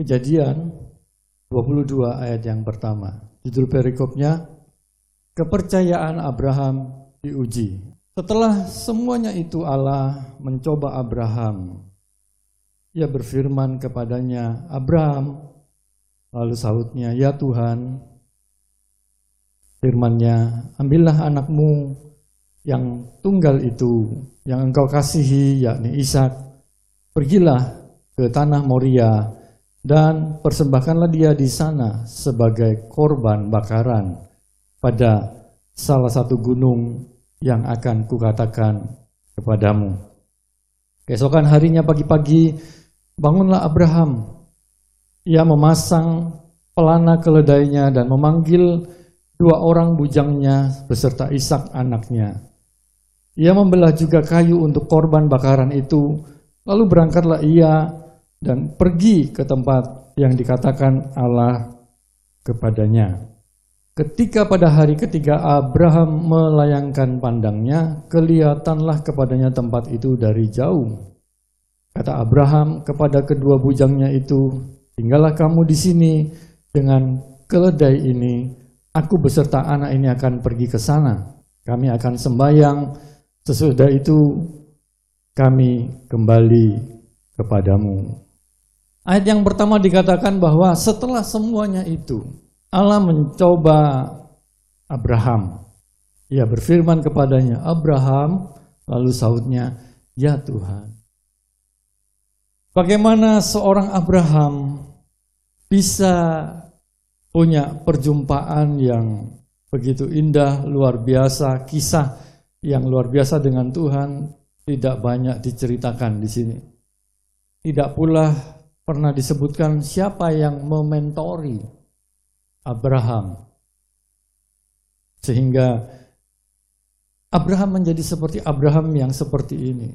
Kejadian 22 ayat yang pertama. Judul perikopnya Kepercayaan Abraham diuji. Setelah semuanya itu Allah mencoba Abraham. Ia berfirman kepadanya, Abraham, lalu sautnya, ya Tuhan, firmannya, ambillah anakmu yang tunggal itu, yang engkau kasihi, yakni Ishak, pergilah ke tanah Moria dan persembahkanlah dia di sana sebagai korban bakaran pada salah satu gunung yang akan kukatakan kepadamu. Keesokan harinya pagi-pagi bangunlah Abraham. Ia memasang pelana keledainya dan memanggil dua orang bujangnya beserta Ishak anaknya. Ia membelah juga kayu untuk korban bakaran itu. Lalu berangkatlah ia dan pergi ke tempat yang dikatakan Allah kepadanya. Ketika pada hari ketiga Abraham melayangkan pandangnya, kelihatanlah kepadanya tempat itu dari jauh. Kata Abraham kepada kedua bujangnya itu, tinggallah kamu di sini dengan keledai ini. Aku beserta anak ini akan pergi ke sana. Kami akan sembahyang. Sesudah itu kami kembali kepadamu. Ayat yang pertama dikatakan bahwa setelah semuanya itu, Allah mencoba Abraham. Ia berfirman kepadanya, Abraham, lalu sautnya, ya Tuhan. Bagaimana seorang Abraham bisa punya perjumpaan yang begitu indah, luar biasa, kisah yang luar biasa dengan Tuhan tidak banyak diceritakan di sini. Tidak pula pernah disebutkan siapa yang mementori Abraham. Sehingga Abraham menjadi seperti Abraham yang seperti ini.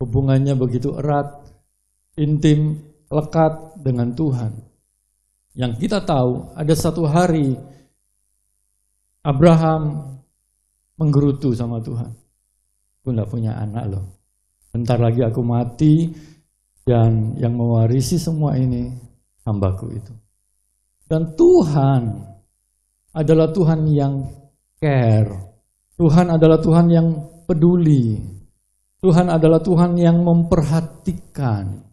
Hubungannya begitu erat, intim, lekat dengan Tuhan. Yang kita tahu ada satu hari Abraham menggerutu sama Tuhan. Aku tidak punya anak loh. Bentar lagi aku mati dan yang mewarisi semua ini hambaku itu. Dan Tuhan adalah Tuhan yang care. Tuhan adalah Tuhan yang peduli. Tuhan adalah Tuhan yang memperhatikan.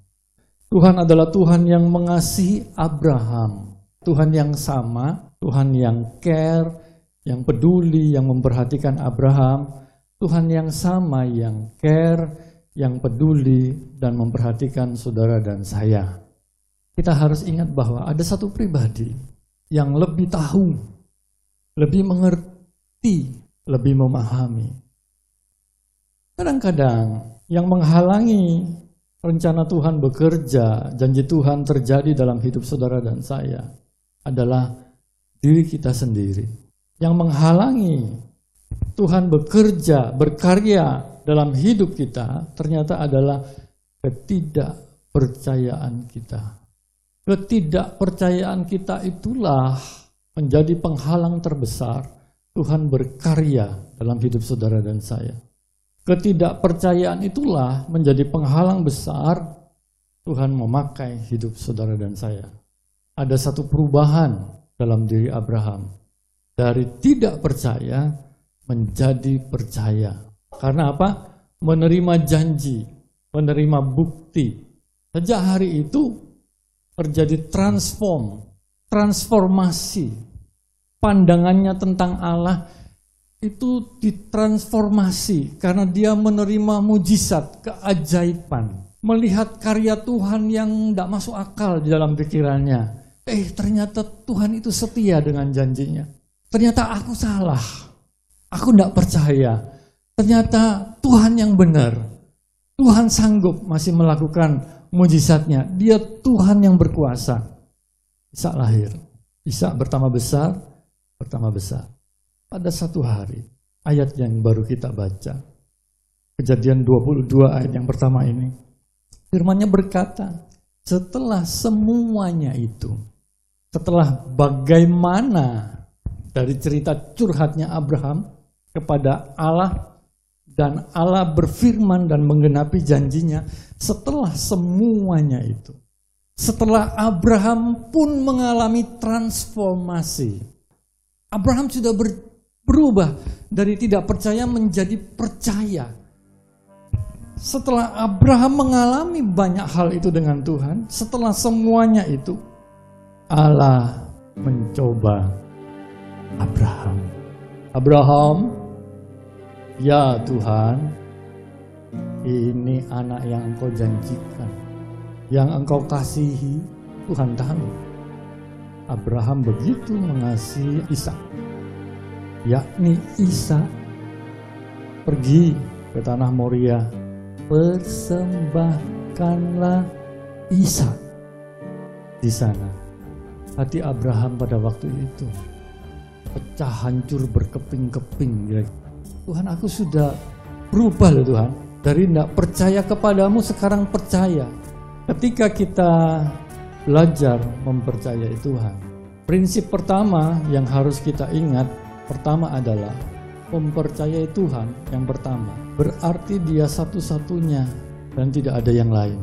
Tuhan adalah Tuhan yang mengasihi Abraham. Tuhan yang sama, Tuhan yang care, yang peduli, yang memperhatikan Abraham. Tuhan yang sama, yang care, yang peduli, dan memperhatikan saudara dan saya kita harus ingat bahwa ada satu pribadi yang lebih tahu, lebih mengerti, lebih memahami. Kadang-kadang yang menghalangi rencana Tuhan bekerja, janji Tuhan terjadi dalam hidup saudara dan saya adalah diri kita sendiri. Yang menghalangi Tuhan bekerja, berkarya dalam hidup kita ternyata adalah ketidakpercayaan kita. Ketidakpercayaan kita itulah menjadi penghalang terbesar Tuhan berkarya dalam hidup saudara dan saya. Ketidakpercayaan itulah menjadi penghalang besar Tuhan memakai hidup saudara dan saya. Ada satu perubahan dalam diri Abraham. Dari tidak percaya menjadi percaya. Karena apa? Menerima janji, menerima bukti. Sejak hari itu terjadi transform, transformasi. Pandangannya tentang Allah itu ditransformasi karena dia menerima mujizat, keajaiban. Melihat karya Tuhan yang tidak masuk akal di dalam pikirannya. Eh ternyata Tuhan itu setia dengan janjinya. Ternyata aku salah. Aku tidak percaya. Ternyata Tuhan yang benar. Tuhan sanggup masih melakukan mujizatnya. Dia Tuhan yang berkuasa. Isa lahir. Isa bertambah besar, bertambah besar. Pada satu hari, ayat yang baru kita baca. Kejadian 22 ayat yang pertama ini. Firmannya berkata, setelah semuanya itu, setelah bagaimana dari cerita curhatnya Abraham kepada Allah dan Allah berfirman dan menggenapi janjinya setelah semuanya itu. setelah Abraham pun mengalami transformasi. Abraham sudah ber, berubah dari tidak percaya menjadi percaya. Setelah Abraham mengalami banyak hal itu dengan Tuhan, setelah semuanya itu, Allah mencoba Abraham. Abraham, ya Tuhan, ini anak yang engkau janjikan, yang engkau kasihi, Tuhan tahu. Abraham begitu mengasihi Isa, yakni Isa pergi ke tanah Moria persembahkanlah Isa di sana. Hati Abraham pada waktu itu pecah hancur berkeping-keping. Tuhan aku sudah berubah loh Tuhan. Dari tidak percaya kepadamu sekarang percaya. Ketika kita belajar mempercayai Tuhan. Prinsip pertama yang harus kita ingat pertama adalah mempercayai Tuhan yang pertama berarti dia satu-satunya dan tidak ada yang lain.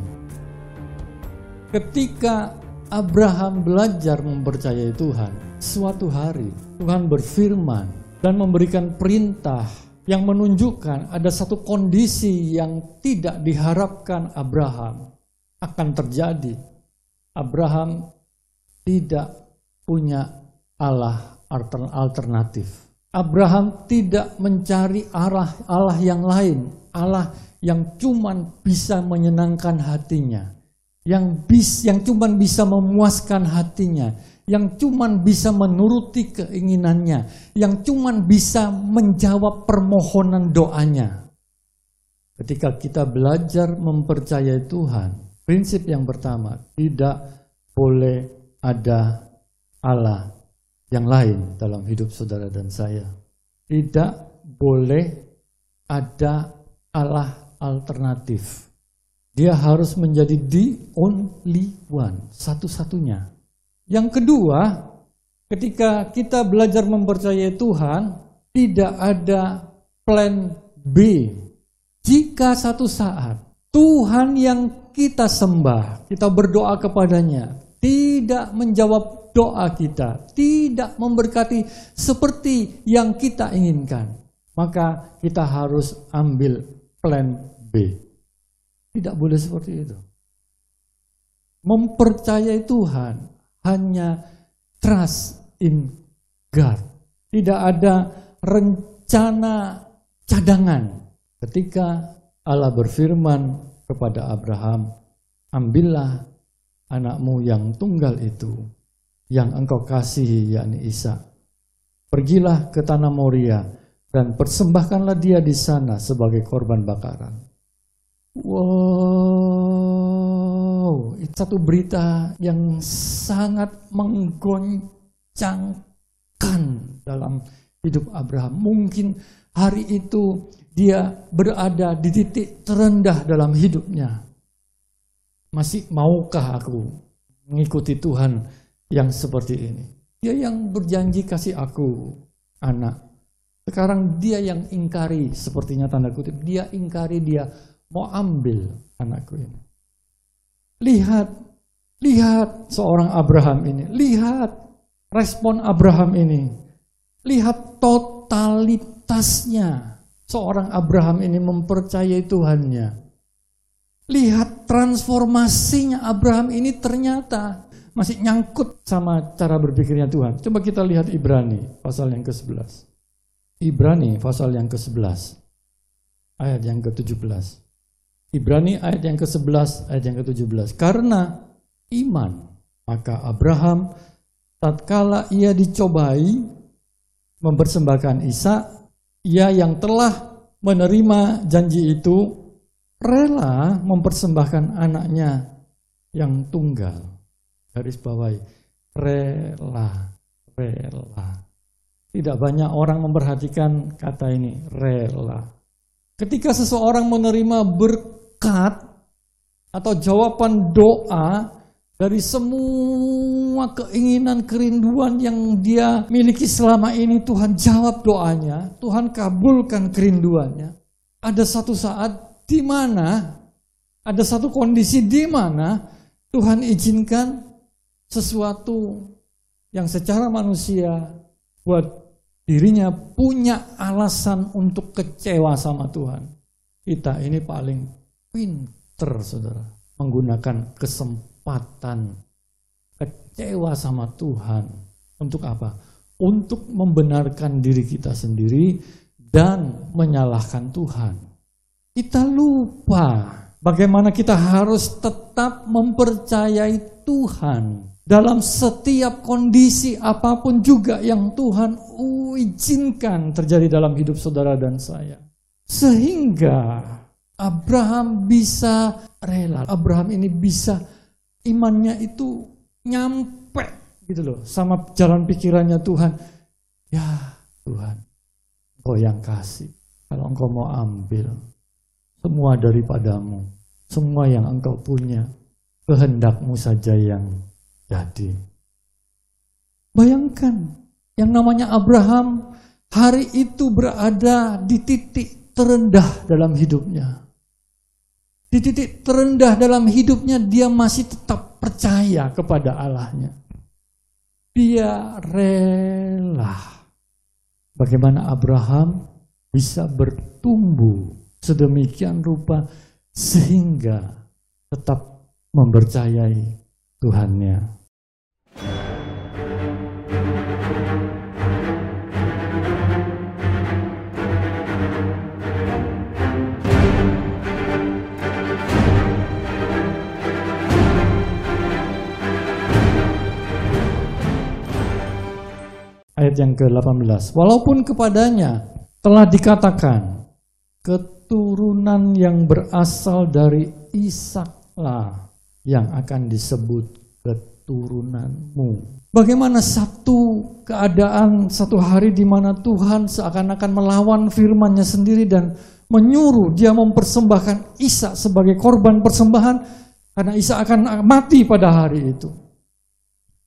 Ketika Abraham belajar mempercayai Tuhan, suatu hari Tuhan berfirman dan memberikan perintah yang menunjukkan ada satu kondisi yang tidak diharapkan Abraham akan terjadi. Abraham tidak punya Allah alternatif. Abraham tidak mencari arah Allah yang lain, Allah yang cuman bisa menyenangkan hatinya, yang bis yang cuman bisa memuaskan hatinya, yang cuman bisa menuruti keinginannya, yang cuman bisa menjawab permohonan doanya. Ketika kita belajar mempercayai Tuhan, prinsip yang pertama, tidak boleh ada Allah yang lain dalam hidup saudara dan saya. Tidak boleh ada Allah alternatif. Dia harus menjadi the only one, satu-satunya. Yang kedua, ketika kita belajar mempercayai Tuhan, tidak ada plan B. Jika satu saat Tuhan yang kita sembah, kita berdoa kepadanya, tidak menjawab doa kita tidak memberkati seperti yang kita inginkan, maka kita harus ambil plan B. Tidak boleh seperti itu. Mempercayai Tuhan hanya trust in God. Tidak ada rencana cadangan. Ketika Allah berfirman kepada Abraham, ambillah anakmu yang tunggal itu yang engkau kasihi yakni Isa. Pergilah ke tanah Moria dan persembahkanlah dia di sana sebagai korban bakaran. Wow, satu berita yang sangat menggoncangkan dalam hidup Abraham. Mungkin hari itu dia berada di titik terendah dalam hidupnya. Masih maukah aku mengikuti Tuhan yang seperti ini. Dia yang berjanji kasih aku anak. Sekarang dia yang ingkari, sepertinya tanda kutip, dia ingkari dia mau ambil anakku ini. Lihat, lihat seorang Abraham ini, lihat respon Abraham ini. Lihat totalitasnya seorang Abraham ini mempercayai Tuhannya. Lihat transformasinya Abraham ini ternyata masih nyangkut sama cara berpikirnya Tuhan. Coba kita lihat Ibrani pasal yang ke-11. Ibrani pasal yang ke-11 ayat yang ke-17. Ibrani ayat yang ke-11 ayat yang ke-17. Karena iman maka Abraham tatkala ia dicobai mempersembahkan Isa, ia yang telah menerima janji itu rela mempersembahkan anaknya yang tunggal Garis bawahi. Rela. Rela. Tidak banyak orang memperhatikan kata ini. Rela. Ketika seseorang menerima berkat atau jawaban doa dari semua keinginan kerinduan yang dia miliki selama ini Tuhan jawab doanya, Tuhan kabulkan kerinduannya. Ada satu saat di mana ada satu kondisi di mana Tuhan izinkan sesuatu yang secara manusia buat dirinya punya alasan untuk kecewa sama Tuhan. Kita ini paling pinter saudara menggunakan kesempatan kecewa sama Tuhan. Untuk apa? Untuk membenarkan diri kita sendiri dan menyalahkan Tuhan. Kita lupa bagaimana kita harus tetap mempercayai Tuhan dalam setiap kondisi apa pun juga yang Tuhan izinkan terjadi dalam hidup saudara dan saya. Sehingga Abraham bisa rela, Abraham ini bisa imannya itu nyampe gitu loh sama jalan pikirannya Tuhan. Ya Tuhan, Engkau yang kasih. Kalau Engkau mau ambil semua daripadamu, semua yang Engkau punya, kehendakmu saja yang jadi. Bayangkan, yang namanya Abraham hari itu berada di titik terendah dalam hidupnya. Di titik terendah dalam hidupnya dia masih tetap percaya kepada Allahnya. Dia rela. Bagaimana Abraham bisa bertumbuh sedemikian rupa sehingga tetap mempercayai Tuhannya. Ayat yang ke-18. Walaupun kepadanya telah dikatakan keturunan yang berasal dari Ishaklah yang akan disebut keturunanmu. Bagaimana satu keadaan satu hari di mana Tuhan seakan-akan melawan firman-Nya sendiri dan menyuruh dia mempersembahkan Isa sebagai korban persembahan karena Isa akan mati pada hari itu.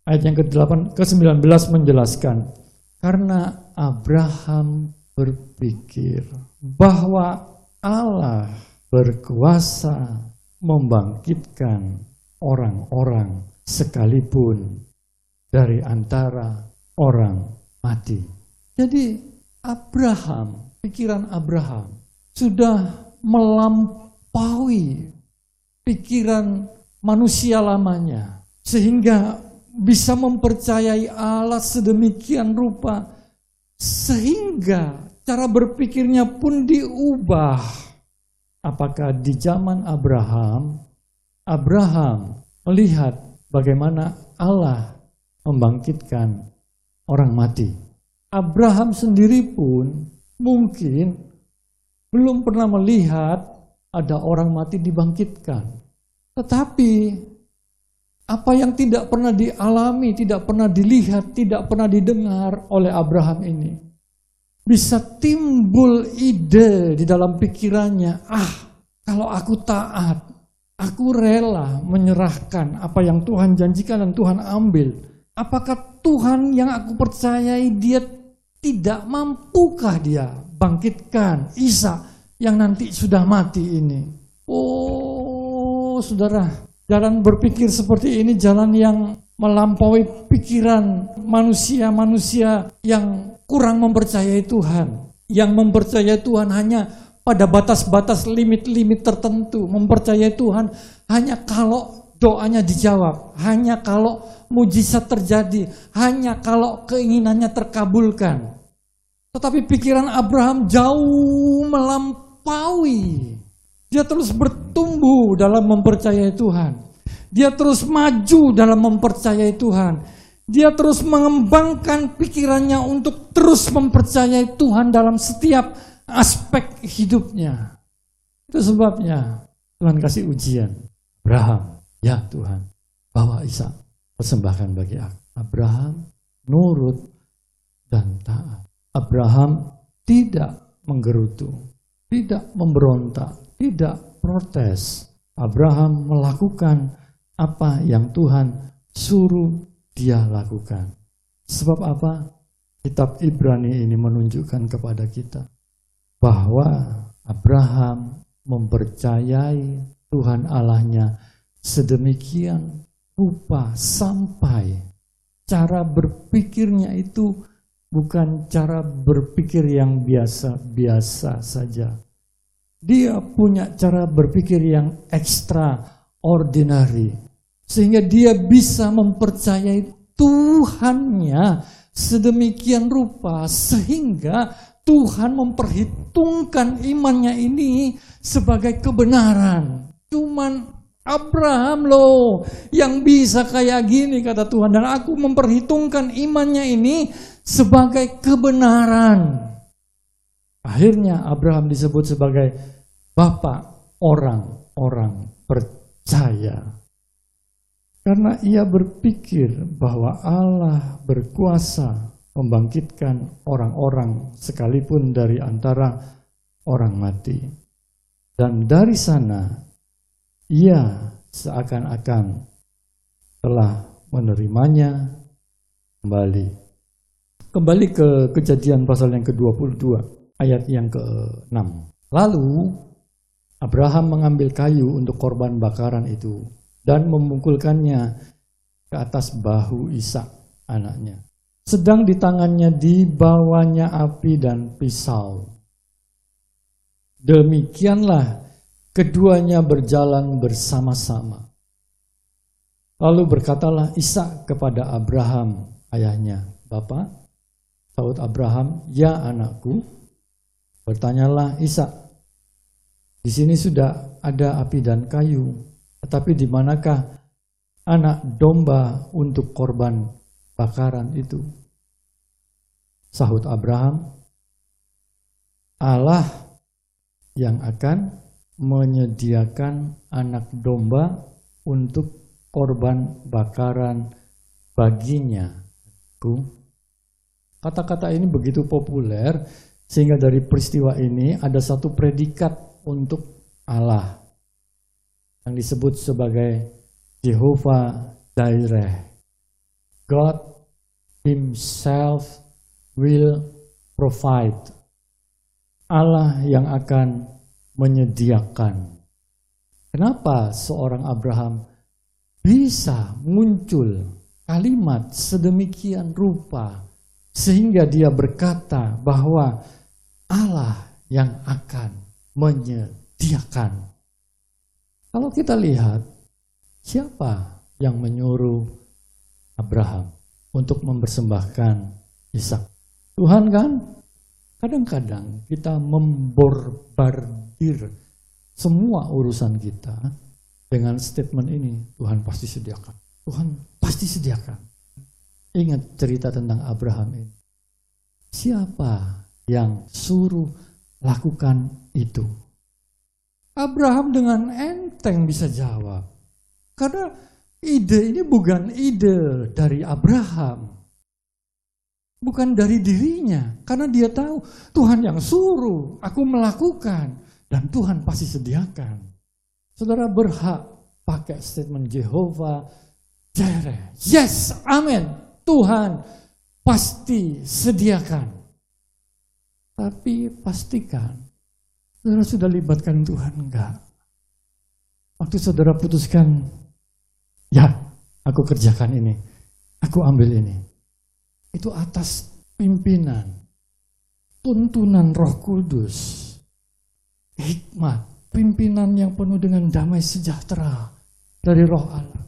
Ayat yang ke-8 ke-19 menjelaskan karena Abraham berpikir bahwa Allah berkuasa membangkitkan orang-orang sekalipun dari antara orang mati. Jadi Abraham, pikiran Abraham sudah melampaui pikiran manusia lamanya sehingga bisa mempercayai Allah sedemikian rupa sehingga cara berpikirnya pun diubah. Apakah di zaman Abraham Abraham melihat bagaimana Allah membangkitkan orang mati. Abraham sendiri pun mungkin belum pernah melihat ada orang mati dibangkitkan. Tetapi apa yang tidak pernah dialami, tidak pernah dilihat, tidak pernah didengar oleh Abraham ini bisa timbul ide di dalam pikirannya, ah, kalau aku taat, Aku rela menyerahkan apa yang Tuhan janjikan dan Tuhan ambil. Apakah Tuhan yang aku percayai dia tidak mampukah dia bangkitkan Isa yang nanti sudah mati ini? Oh, saudara, jalan berpikir seperti ini jalan yang melampaui pikiran manusia-manusia yang kurang mempercayai Tuhan. Yang mempercayai Tuhan hanya pada batas-batas limit-limit tertentu, mempercayai Tuhan hanya kalau doanya dijawab, hanya kalau mujizat terjadi, hanya kalau keinginannya terkabulkan. Tetapi pikiran Abraham jauh melampaui. Dia terus bertumbuh dalam mempercayai Tuhan. Dia terus maju dalam mempercayai Tuhan. Dia terus mengembangkan pikirannya untuk terus mempercayai Tuhan dalam setiap aspek hidupnya. Itu sebabnya Tuhan kasih ujian. Abraham, ya Tuhan, bawa Isa, persembahkan bagi aku. Abraham nurut dan taat. Abraham tidak menggerutu, tidak memberontak, tidak protes. Abraham melakukan apa yang Tuhan suruh dia lakukan. Sebab apa? Kitab Ibrani ini menunjukkan kepada kita bahwa Abraham mempercayai Tuhan Allahnya sedemikian rupa sampai cara berpikirnya itu bukan cara berpikir yang biasa-biasa saja. Dia punya cara berpikir yang extraordinary. Sehingga dia bisa mempercayai Tuhannya sedemikian rupa sehingga Tuhan memperhitungkan imannya ini sebagai kebenaran. Cuman Abraham loh yang bisa kayak gini kata Tuhan dan aku memperhitungkan imannya ini sebagai kebenaran. Akhirnya Abraham disebut sebagai bapak orang-orang percaya. Karena ia berpikir bahwa Allah berkuasa membangkitkan orang-orang sekalipun dari antara orang mati. Dan dari sana ia seakan-akan telah menerimanya kembali. Kembali ke kejadian pasal yang ke-22, ayat yang ke-6. Lalu Abraham mengambil kayu untuk korban bakaran itu dan memungkulkannya ke atas bahu Ishak anaknya. Sedang di tangannya dibawanya api dan pisau. Demikianlah Keduanya berjalan bersama-sama. Lalu berkatalah Ishak kepada Abraham, ayahnya, Bapak, Saud Abraham, ya anakku. Bertanyalah Ishak, di sini sudah ada api dan kayu, tetapi di manakah anak domba untuk korban bakaran itu? Sahut Abraham, Allah yang akan menyediakan anak domba untuk korban bakaran baginya. Kata-kata ini begitu populer sehingga dari peristiwa ini ada satu predikat untuk Allah yang disebut sebagai Jehovah Jireh. God himself will provide. Allah yang akan menyediakan. Kenapa seorang Abraham bisa muncul kalimat sedemikian rupa sehingga dia berkata bahwa Allah yang akan menyediakan. Kalau kita lihat siapa yang menyuruh Abraham untuk mempersembahkan Ishak? Tuhan kan? Kadang-kadang kita memborbar mengakhir semua urusan kita dengan statement ini, Tuhan pasti sediakan. Tuhan pasti sediakan. Ingat cerita tentang Abraham ini. Siapa yang suruh lakukan itu? Abraham dengan enteng bisa jawab. Karena ide ini bukan ide dari Abraham. Bukan dari dirinya. Karena dia tahu Tuhan yang suruh aku melakukan. Dan Tuhan pasti sediakan. Saudara berhak pakai statement Jehovah Jireh. Yes, amin. Tuhan pasti sediakan. Tapi pastikan, saudara sudah libatkan Tuhan enggak? Waktu saudara putuskan, ya aku kerjakan ini, aku ambil ini. Itu atas pimpinan, tuntunan roh kudus hikmat, pimpinan yang penuh dengan damai sejahtera dari roh Allah.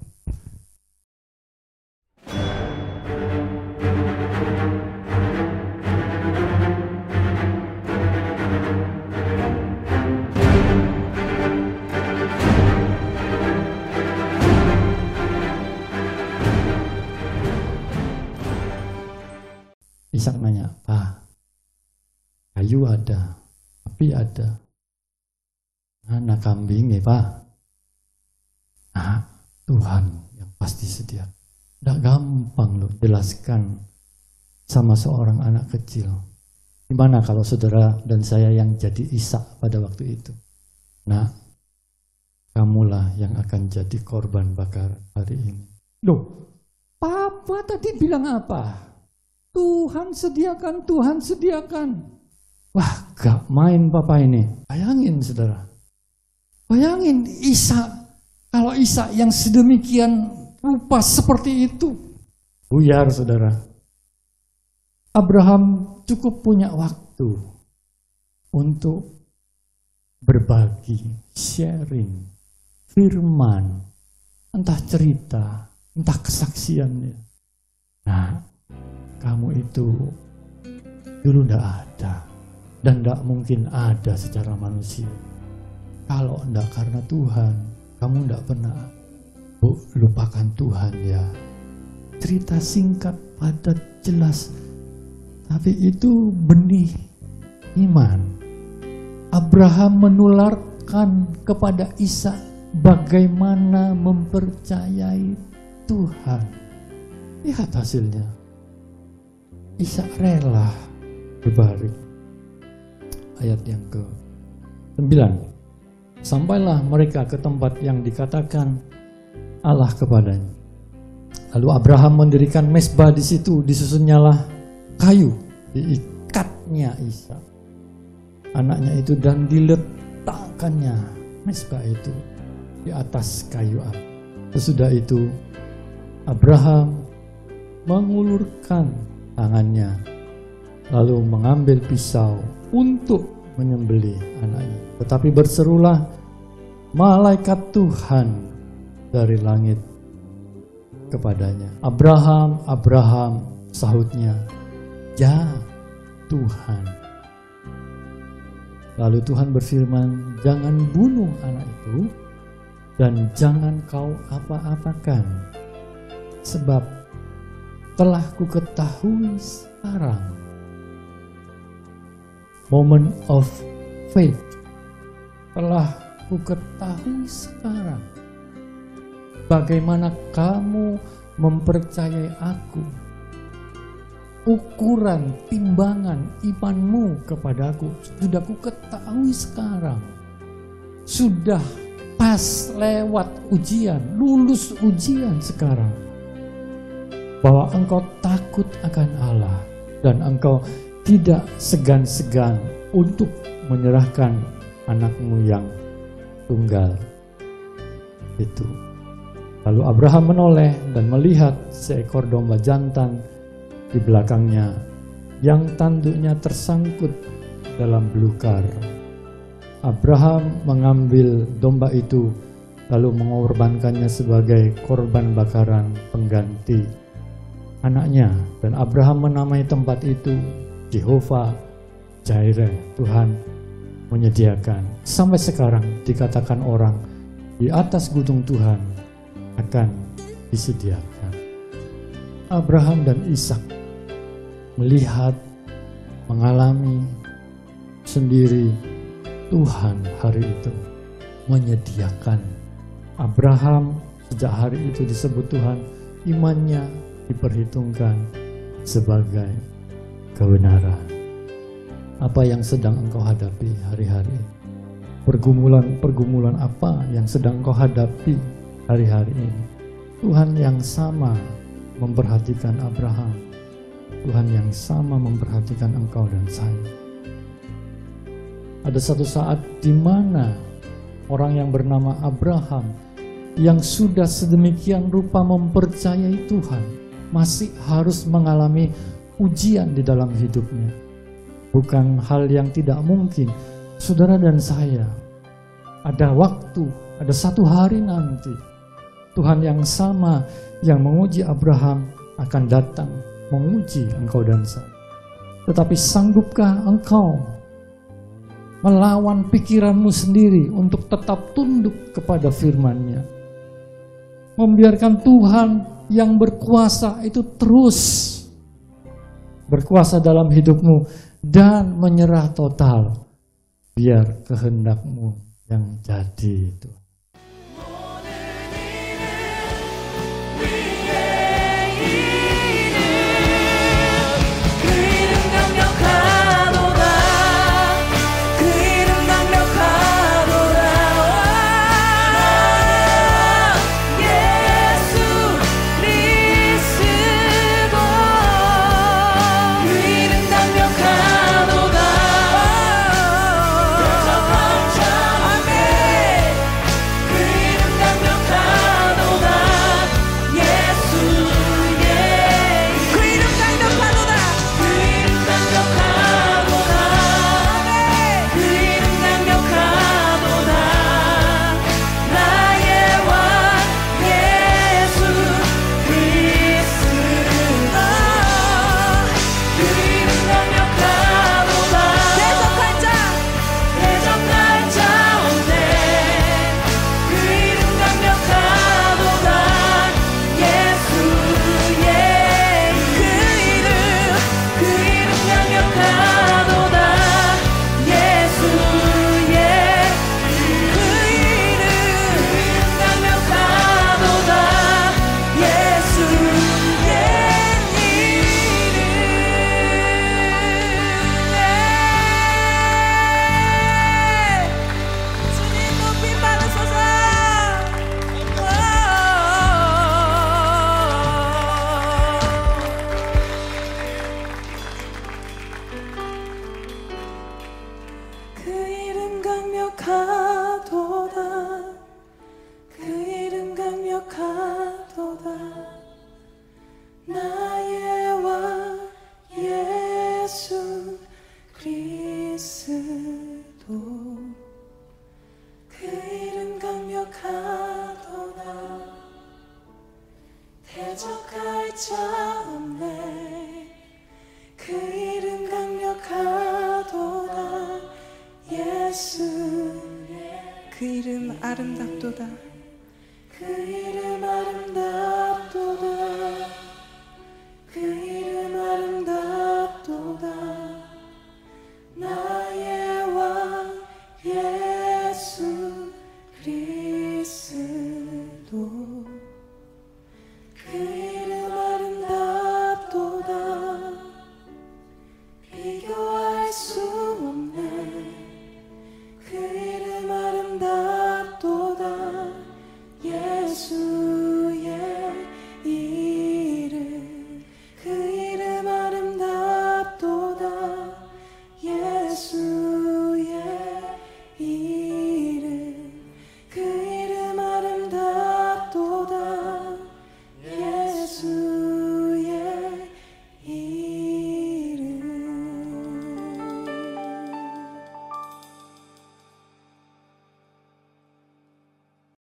Ishak nanya, Pak, kayu ada, api ada, Anak kambing ya Pak. Nah, Tuhan yang pasti sedia. Tidak gampang loh jelaskan sama seorang anak kecil. Gimana kalau saudara dan saya yang jadi Isa pada waktu itu? Nah, kamulah yang akan jadi korban bakar hari ini. Loh, Papa tadi bilang apa? Tuhan sediakan, Tuhan sediakan. Wah, gak main Papa ini. Bayangin saudara. Bayangin Isa Kalau Isa yang sedemikian rupa seperti itu, buyar saudara. Abraham cukup punya waktu untuk berbagi, sharing, firman, entah cerita, entah kesaksiannya. Nah, kamu itu dulu tidak ada dan tidak mungkin ada secara manusia. Kalau tidak karena Tuhan, kamu tidak pernah bu, lupakan Tuhan ya. Cerita singkat, padat, jelas tapi itu benih iman. Abraham menularkan kepada Isa bagaimana mempercayai Tuhan. Lihat hasilnya. Isa rela berbalik. Ayat yang ke 9. Sampailah mereka ke tempat yang dikatakan Allah kepadanya. Lalu Abraham mendirikan mesbah di situ, disusunnyalah kayu diikatnya Isa anaknya itu dan diletakkannya mesbah itu di atas kayu api. Sesudah itu Abraham mengulurkan tangannya lalu mengambil pisau untuk menyembelih anaknya. Tetapi berserulah malaikat Tuhan dari langit kepadanya. Abraham, Abraham, sahutnya, Ya Tuhan. Lalu Tuhan berfirman, jangan bunuh anak itu dan jangan kau apa-apakan. Sebab telah ku ketahui sekarang moment of faith telah ku ketahui sekarang bagaimana kamu mempercayai aku ukuran, timbangan imanmu kepadaku sudah ku ketahui sekarang. Sudah pas lewat ujian, lulus ujian sekarang. Bahwa engkau takut akan Allah dan engkau tidak segan-segan untuk menyerahkan anakmu yang tunggal itu. Lalu Abraham menoleh dan melihat seekor domba jantan di belakangnya yang tanduknya tersangkut dalam belukar. Abraham mengambil domba itu lalu mengorbankannya sebagai korban bakaran pengganti anaknya. Dan Abraham menamai tempat itu Jehovah Jireh Tuhan menyediakan. Sampai sekarang dikatakan orang di atas gunung Tuhan akan disediakan. Abraham dan Ishak melihat, mengalami sendiri Tuhan hari itu menyediakan. Abraham sejak hari itu disebut Tuhan, imannya diperhitungkan sebagai kebenaran. Apa yang sedang engkau hadapi hari-hari? Pergumulan-pergumulan apa yang sedang engkau hadapi hari-hari ini? Tuhan yang sama memperhatikan Abraham Tuhan yang sama memperhatikan engkau dan saya. Ada satu saat di mana orang yang bernama Abraham yang sudah sedemikian rupa mempercayai Tuhan masih harus mengalami ujian di dalam hidupnya. Bukan hal yang tidak mungkin, saudara dan saya. Ada waktu, ada satu hari nanti Tuhan yang sama yang menguji Abraham akan datang menguji engkau dan saya. Tetapi sanggupkah engkau melawan pikiranmu sendiri untuk tetap tunduk kepada firman-Nya? Membiarkan Tuhan yang berkuasa itu terus berkuasa dalam hidupmu dan menyerah total biar kehendakmu yang jadi itu.